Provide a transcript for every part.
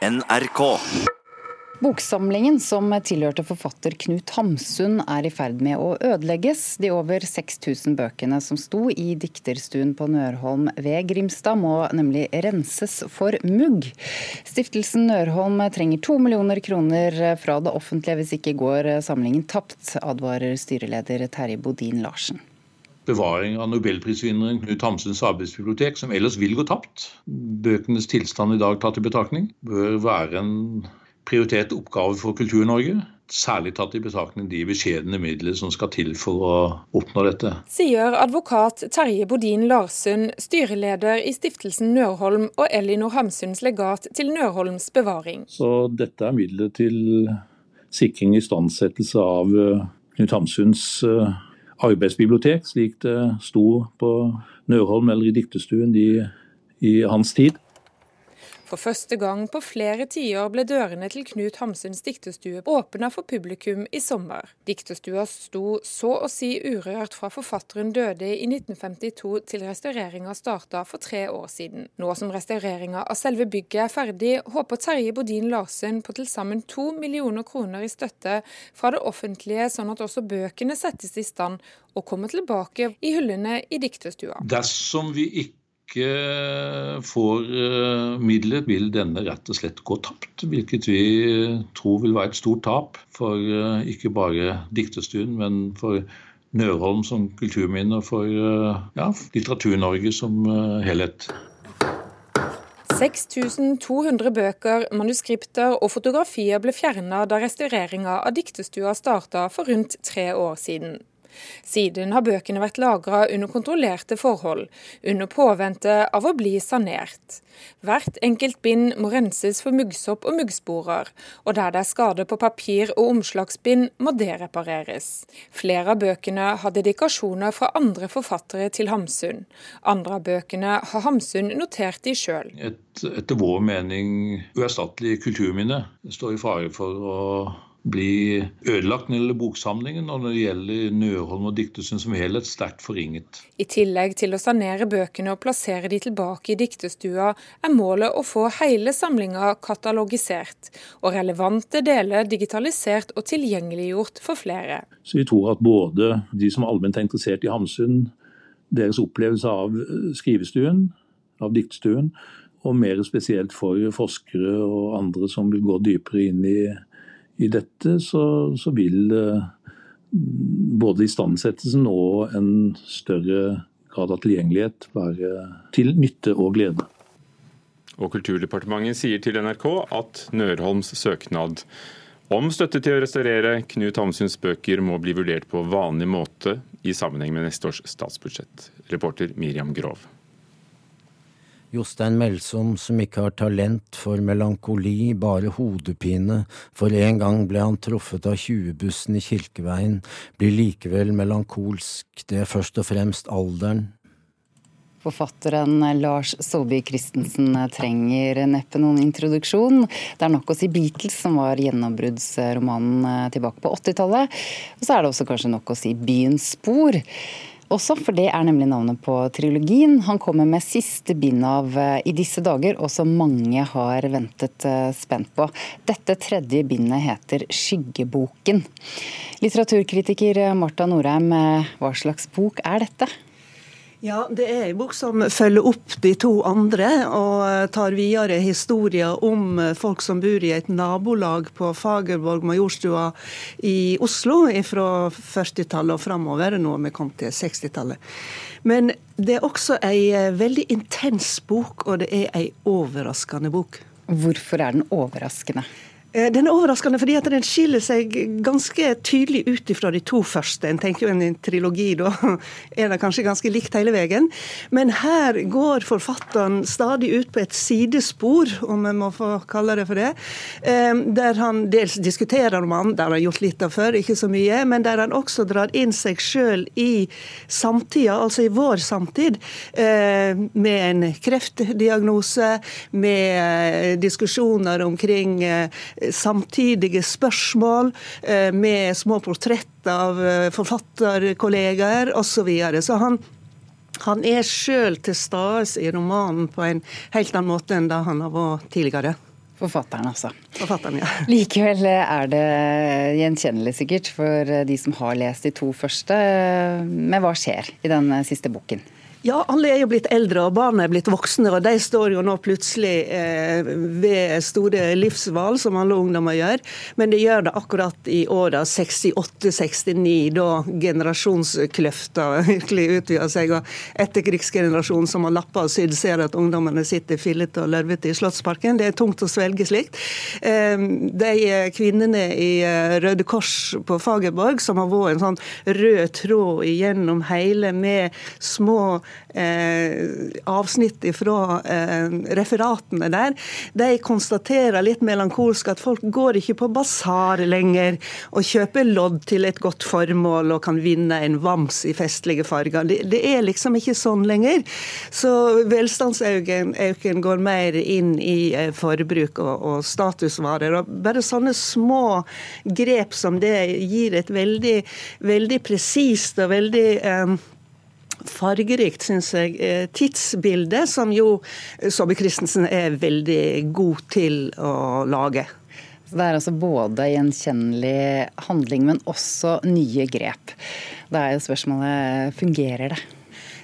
NRK. Boksamlingen som tilhørte forfatter Knut Hamsun er i ferd med å ødelegges. De over 6000 bøkene som sto i dikterstuen på Nørholm ved Grimstad må nemlig renses for mugg. Stiftelsen Nørholm trenger to millioner kroner fra det offentlige, hvis ikke går samlingen tapt, advarer styreleder Terje Bodin Larsen bevaring av nobelprisvinneren Knut Hamsuns arbeidsbibliotek, som ellers vil gå tapt, bøkenes tilstand i dag tatt i betraktning, bør være en prioritert oppgave for Kultur-Norge. Særlig tatt i betraktning de beskjedne midler som skal til for å oppnå dette. Sier advokat Terje Bodin Larsund, styreleder i stiftelsen Nørholm og Elinor Hamsuns legat til Nørholms bevaring. Så dette er midler til sikring og istandsettelse av eh, Knut Hamsuns eh, arbeidsbibliotek, slik det sto på Nørholm eller i diktestuen i, i hans tid. For første gang på flere tiår ble dørene til Knut Hamsuns diktestue åpna for publikum i sommer. Diktestua sto så å si urørt fra forfatteren døde i 1952 til restaureringa starta for tre år siden. Nå som restaureringa av selve bygget er ferdig, håper Terje Bodin Larsen på til sammen to millioner kroner i støtte fra det offentlige, sånn at også bøkene settes i stand og kommer tilbake i hyllene i diktestua. Dersom vi ikke ikke får eh, midler, vil denne rett og slett gå tapt. Hvilket vi tror vil være et stort tap for eh, ikke bare Dikterstuen, men for Nørholm som kulturminne og for eh, ja, Litteratur-Norge som helhet. 6200 bøker, manuskripter og fotografier ble fjerna da restaureringa av Diktestua starta for rundt tre år siden. Siden har bøkene vært lagra under kontrollerte forhold, under påvente av å bli sanert. Hvert enkelt bind må renses for muggsopp og muggsporer, og der det er skader på papir og omslagsbind, må det repareres. Flere av bøkene har dedikasjoner fra andre forfattere til Hamsun. Andre av bøkene har Hamsun notert de sjøl. Et etter vår mening uerstattelig kulturminne står i fare for å bli ødelagt når det gjelder boksamlingen, og når det gjelder Nørholm og Diktestuen som helhet, sterkt forringet. I tillegg til å sanere bøkene og plassere de tilbake i diktestua, er målet å få hele samlinga katalogisert, og relevante deler digitalisert og tilgjengeliggjort for flere. Så vi tror at både de som allment er interessert i Hamsun, deres opplevelse av skrivestuen, av diktstuen, og mer spesielt for forskere og andre som vil gå dypere inn i i dette, så, så vil eh, både istandsettelsen og en større grad av tilgjengelighet være til nytte og glede. Og Kulturdepartementet sier til NRK at Nørholms søknad om støtte til å restaurere Knut Hamsuns bøker må bli vurdert på vanlig måte i sammenheng med neste års statsbudsjett. Reporter Miriam Grov. Jostein Melsom, som ikke har talent for melankoli, bare hodepine, for en gang ble han truffet av 20-bussen i Kirkeveien, blir likevel melankolsk, det er først og fremst alderen. Forfatteren Lars Saabye Christensen trenger neppe noen introduksjon. Det er nok å si Beatles, som var gjennombruddsromanen tilbake på 80-tallet. Og så er det også kanskje nok å si Byens spor også, for det er nemlig navnet på trilogien. Han kommer med siste bind av eh, i disse dager, og som mange har ventet eh, spent på. Dette tredje bindet heter Skyggeboken. Litteraturkritiker Marta Norheim, eh, hva slags bok er dette? Ja, Det er en bok som følger opp de to andre, og tar videre historier om folk som bor i et nabolag på Fagerborg Majorstua i Oslo fra 40-tallet og framover. Nå har vi kommet til 60-tallet. Men det er også ei veldig intens bok, og det er ei overraskende bok. Hvorfor er den overraskende? Eh, den er overraskende fordi at den skiller seg ganske tydelig ut fra de to første. En tenker jo en trilogi, da er det kanskje ganske likt hele veien. Men her går forfatteren stadig ut på et sidespor, om jeg må få kalle det for det. Eh, der han dels diskuterer om han har gjort litt av før, ikke så mye, men der han også drar inn seg sjøl i samtida, altså i vår samtid, eh, med en kreftdiagnose, med diskusjoner omkring samtidige spørsmål eh, med små portrett av eh, forfatterkollegaer osv. Så, videre. så han han er sjøl til stede i romanen på en helt annen måte enn da han har vært tidligere. Forfatteren, altså. Forfatteren, ja. Likevel er det gjenkjennelig sikkert for de som har lest de to første. Men hva skjer i den siste boken? Ja, alle er jo blitt eldre, og barna er blitt voksne. og De står jo nå plutselig eh, ved store livsvalg, som alle ungdommer gjør. Men de gjør det akkurat i åra 68-69, da generasjonskløfta virkelig utvider seg. Og etterkrigsgenerasjonen som har lappa og sydd, ser at ungdommene sitter fillete og lørvete i Slottsparken. Det er tungt å svelge slikt. Eh, de kvinnene i eh, Røde Kors på Fagerborg, som har vært en sånn rød tråd igjennom hele med små eh, avsnitt fra eh, referatene der, de konstaterer litt melankolsk at folk går ikke på basar lenger og kjøper lodd til et godt formål og kan vinne en vams i festlige farger. Det, det er liksom ikke sånn lenger. Så velstandsøkningen går mer inn i eh, forbruk og, og statusvarer. og Bare sånne små grep som det gir et veldig, veldig presist og veldig eh, fargerikt, syns jeg, eh, tidsbilde, som jo Saabye Christensen er veldig god til å lage. Det er altså både gjenkjennelig handling, men også nye grep. Da er jo spørsmålet fungerer det?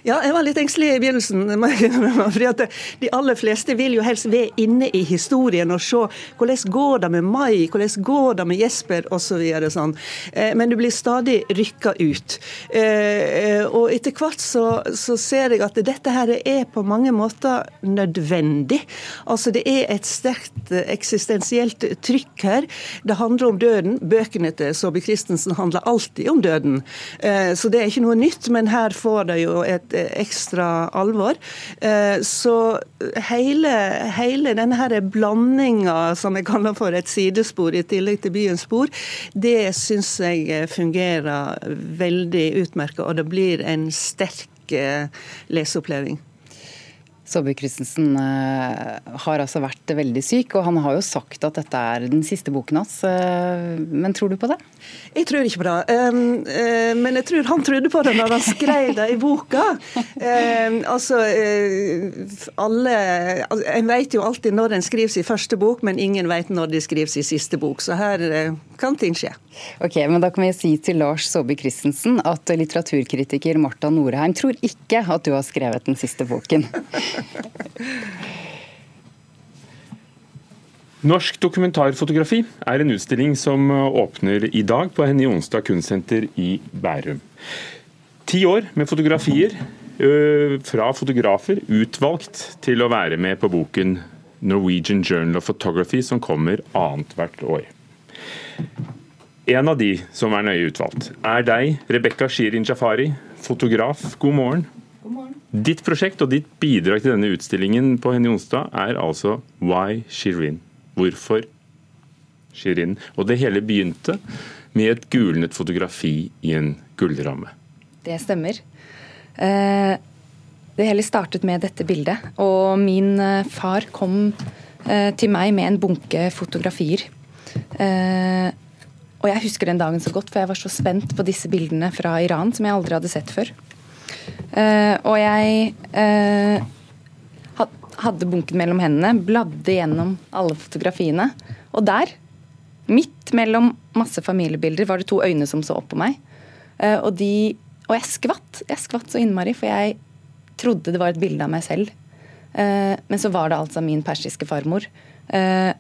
Ja, jeg var litt engstelig i begynnelsen. fordi at De aller fleste vil jo helst være inne i historien og se hvordan går det med Mai, hvordan går det med Jesper osv. Så sånn. Eh, men du blir stadig rykka ut. Eh, og etter hvert så, så, ser jeg at dette her er på mange måter nødvendig. Altså Det er et sterkt eksistensielt trykk her. Det handler om døden. Bøkene til Saabye Christensen handler alltid om døden. Eh, så det er ikke noe nytt, men her får det jo et ekstra alvor. Eh, så hele, hele denne her blandinga som jeg kaller for et sidespor i tillegg til byens spor, det syns jeg fungerer veldig utmerket, og det blir en sterk eh, leseoppleving. Saabye Christensen eh, har altså vært veldig syk, og han har jo sagt at dette er den siste boken hans. Men tror du på det? Jeg tror ikke på det. Uh, men jeg tror han trodde på det når han skrev det i boka. Altså, alle altså, En vet jo alltid når en skriver sin første bok, men ingen vet når de skriver sin siste bok. Så her kan ting skje. Ok, men Da kan vi si til Lars Saabye Christensen at litteraturkritiker Marta Norheim tror ikke at du har skrevet den siste boken. Norsk dokumentarfotografi er en utstilling som åpner i dag på Henny Onsdag kunstsenter i Bærum. Ti år med fotografier fra fotografer utvalgt til å være med på boken Norwegian Journal of Photography, som kommer annethvert år. En av de som er nøye utvalgt, er deg, Rebekka Shirin Jafari, fotograf. God morgen. Ditt prosjekt og ditt bidrag til denne utstillingen på Henny Onsdag er altså Why Shirin. Hvorfor Shirin? Og det hele begynte med et gulnet fotografi i en gullramme. Det stemmer. Eh, det hele startet med dette bildet. Og min eh, far kom eh, til meg med en bunke fotografier. Og jeg husker den dagen så godt, for jeg var så spent på disse bildene fra Iran som jeg aldri hadde sett før. Og jeg hadde bunken mellom hendene, bladde gjennom alle fotografiene. Og der, midt mellom masse familiebilder, var det to øyne som så opp på meg. Eh, og, de, og jeg skvatt. Jeg skvatt så innmari, for jeg trodde det var et bilde av meg selv. Eh, men så var det altså min persiske farmor. Eh,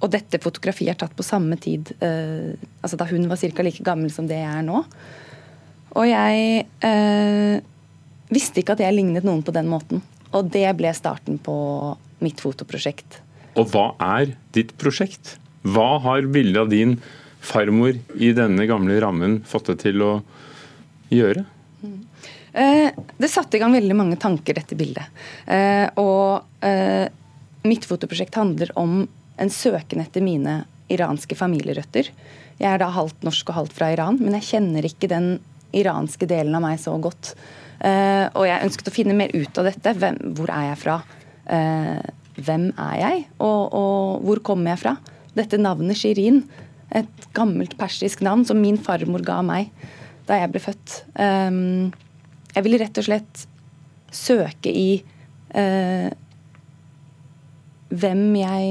og dette fotografiet er tatt på samme tid, altså da hun var ca. like gammel som det jeg er nå. Og jeg visste ikke at jeg lignet noen på den måten. Og det ble starten på mitt fotoprosjekt. Og hva er ditt prosjekt? Hva har bildet av din farmor i denne gamle rammen fått deg til å gjøre? Eh, det satte i gang veldig mange tanker, dette bildet. Eh, og eh, mitt fotoprosjekt handler om en søken etter mine iranske familierøtter. Jeg er da halvt norsk og halvt fra Iran, men jeg kjenner ikke den iranske delen av meg så godt. Uh, og jeg ønsket å finne mer ut av dette. Hvem, hvor er jeg fra? Uh, hvem er jeg, og, og, hvor kommer jeg fra? Dette navnet Shirin, et gammelt persisk navn som min farmor ga meg da jeg ble født. Um, jeg ville rett og slett søke i hvem jeg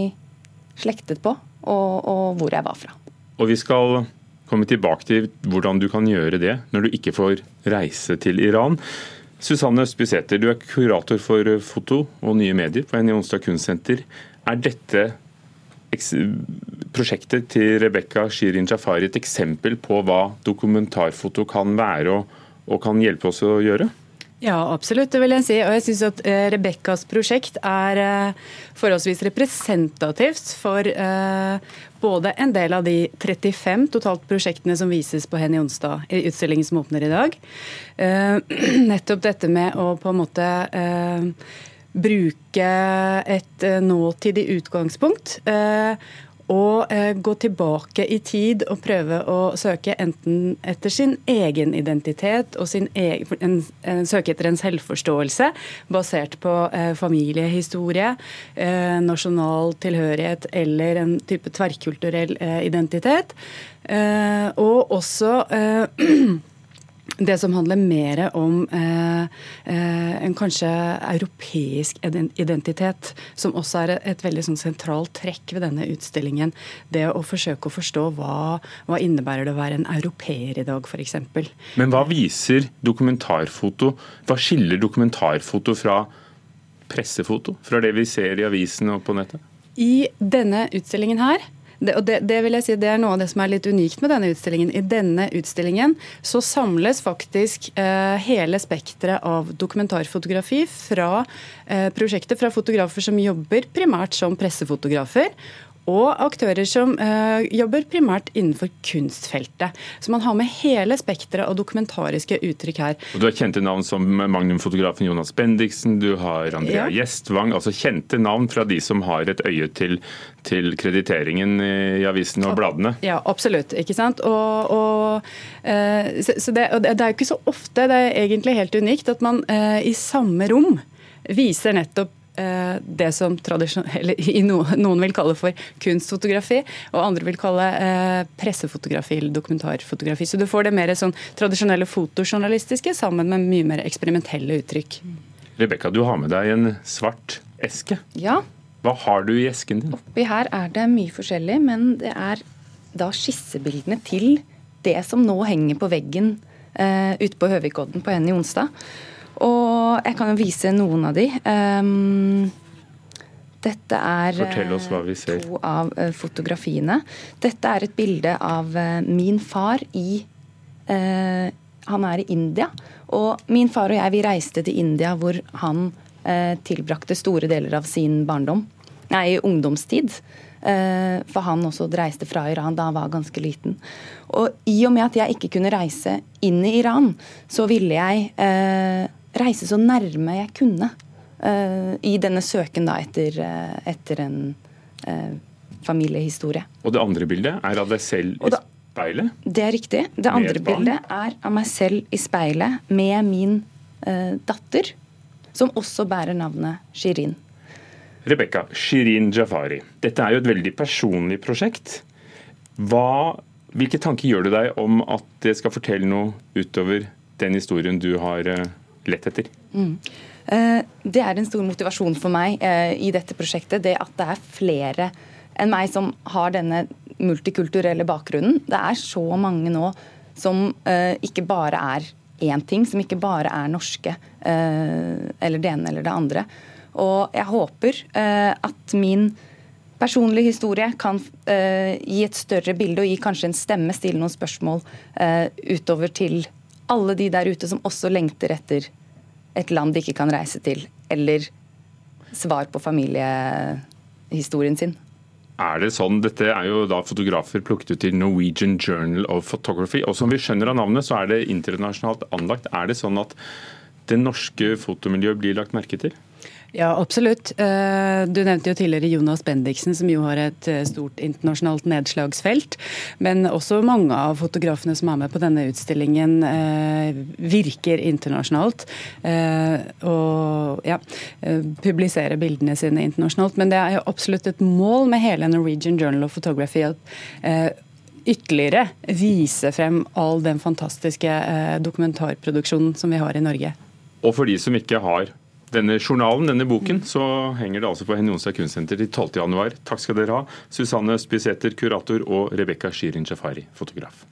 slektet på, og, og hvor jeg var fra. Og vi skal komme tilbake til hvordan du kan gjøre det når du ikke får reise til Iran. Susanne Østbysæter, du er kurator for foto og nye medier på NI Onsdag kunstsenter. Er dette prosjektet til Rebekka Shirin Jafari et eksempel på hva dokumentarfoto kan være og, og kan hjelpe oss å gjøre? Ja, absolutt, det vil jeg si. Og jeg syns at eh, Rebekkas prosjekt er eh, forholdsvis representativt for eh, både en del av de 35 totalt prosjektene som vises på Henny Onsdag i utstillingen som åpner i dag. nettopp dette med å på en måte bruke et nåtidig utgangspunkt og eh, gå tilbake i tid og prøve å søke enten etter sin egen identitet og sin egen, en, en, søke etter en selvforståelse basert på eh, familiehistorie, eh, nasjonal tilhørighet eller en type tverrkulturell eh, identitet. Eh, og også eh, det som handler mer om eh, eh, en kanskje europeisk identitet, som også er et veldig sånn sentralt trekk ved denne utstillingen. Det å forsøke å forstå hva, hva innebærer det å være en europeer i dag, f.eks. Men hva viser dokumentarfoto? Hva skiller dokumentarfoto fra pressefoto? Fra det vi ser i avisene og på nettet? I denne utstillingen her det, og det, det, vil jeg si, det er noe av det som er litt unikt med denne utstillingen. I denne utstillingen så samles faktisk eh, hele spekteret av dokumentarfotografi fra eh, prosjektet, fra fotografer som jobber primært som pressefotografer, og aktører som uh, jobber primært innenfor kunstfeltet. Så man har med hele spekteret av dokumentariske uttrykk her. Og du har kjente navn som Magnum-fotografen Jonas Bendiksen, du har Andrea ja. Gjestvang. Altså kjente navn fra de som har et øye til, til krediteringen i avisene og bladene. Ja, absolutt. ikke sant? Og, og, uh, så, så det, og det, er jo ikke så ofte, det er egentlig helt unikt, at man uh, i samme rom viser nettopp det som noen vil kalle for kunstfotografi, og andre vil kalle eh, pressefotografi eller dokumentarfotografi. Så du får det mer sånn tradisjonelle fotojournalistiske sammen med mye mer eksperimentelle uttrykk. Rebekka, du har med deg en svart eske. Ja. Hva har du i esken din? Oppi her er det mye forskjellig, men det er da skissebildene til det som nå henger på veggen eh, ute på Høvikodden på Henny onsdag. Og jeg kan jo vise noen av de. Um, dette er to av uh, fotografiene. Dette er et bilde av uh, min far i uh, Han er i India. Og min far og jeg vi reiste til India hvor han tilbrakte store deler av sin barndom. Nei, ungdomstid. For han også reiste fra Iran da han var ganske liten. Og i og med at jeg ikke kunne reise inn i Iran, så ville jeg reise så nærme jeg kunne uh, i denne søken da etter, uh, etter en uh, familiehistorie. Og det andre bildet er av deg selv i speilet? Det er riktig. Det andre bildet er av meg selv i speilet med min datter, som også bærer navnet Shirin. Rebekka, Shirin Jafari. Dette er jo et veldig personlig prosjekt. Hva, hvilke tanker gjør du deg om at det skal fortelle noe utover den historien du har lett etter? Mm. Eh, det er en stor motivasjon for meg eh, i dette prosjektet. Det at det er flere enn meg som har denne multikulturelle bakgrunnen. Det er så mange nå som eh, ikke bare er én ting, som ikke bare er norske. Eller det ene eller det andre. Og jeg håper at min personlige historie kan gi et større bilde og gi kanskje en stemme, stille noen spørsmål utover til alle de der ute som også lengter etter et land de ikke kan reise til, eller svar på familiehistorien sin. Er det sånn, Dette er jo da fotografer plukket ut til Norwegian Journal of Photography. og Som vi skjønner av navnet, så er det internasjonalt anlagt. Er det sånn at det norske fotomiljøet blir lagt merke til? Ja, absolutt. Eh, du nevnte jo tidligere Jonas Bendiksen, som jo har et eh, stort internasjonalt nedslagsfelt. Men også mange av fotografene som er med på denne utstillingen, eh, virker internasjonalt. Og ja, publiserer bildene sine internasjonalt. Men det er jo absolutt et mål med hele Norwegian Journal of Photography at ytterligere vise frem all den fantastiske dokumentarproduksjonen som vi har i Norge. Og for de som ikke har denne journalen, denne boken, så henger det altså på Henny Onsdag Kunstsenter til 12.1. Takk skal dere ha, Susanne Spisæter, kurator, og Rebekka Shirin Jafari, fotograf.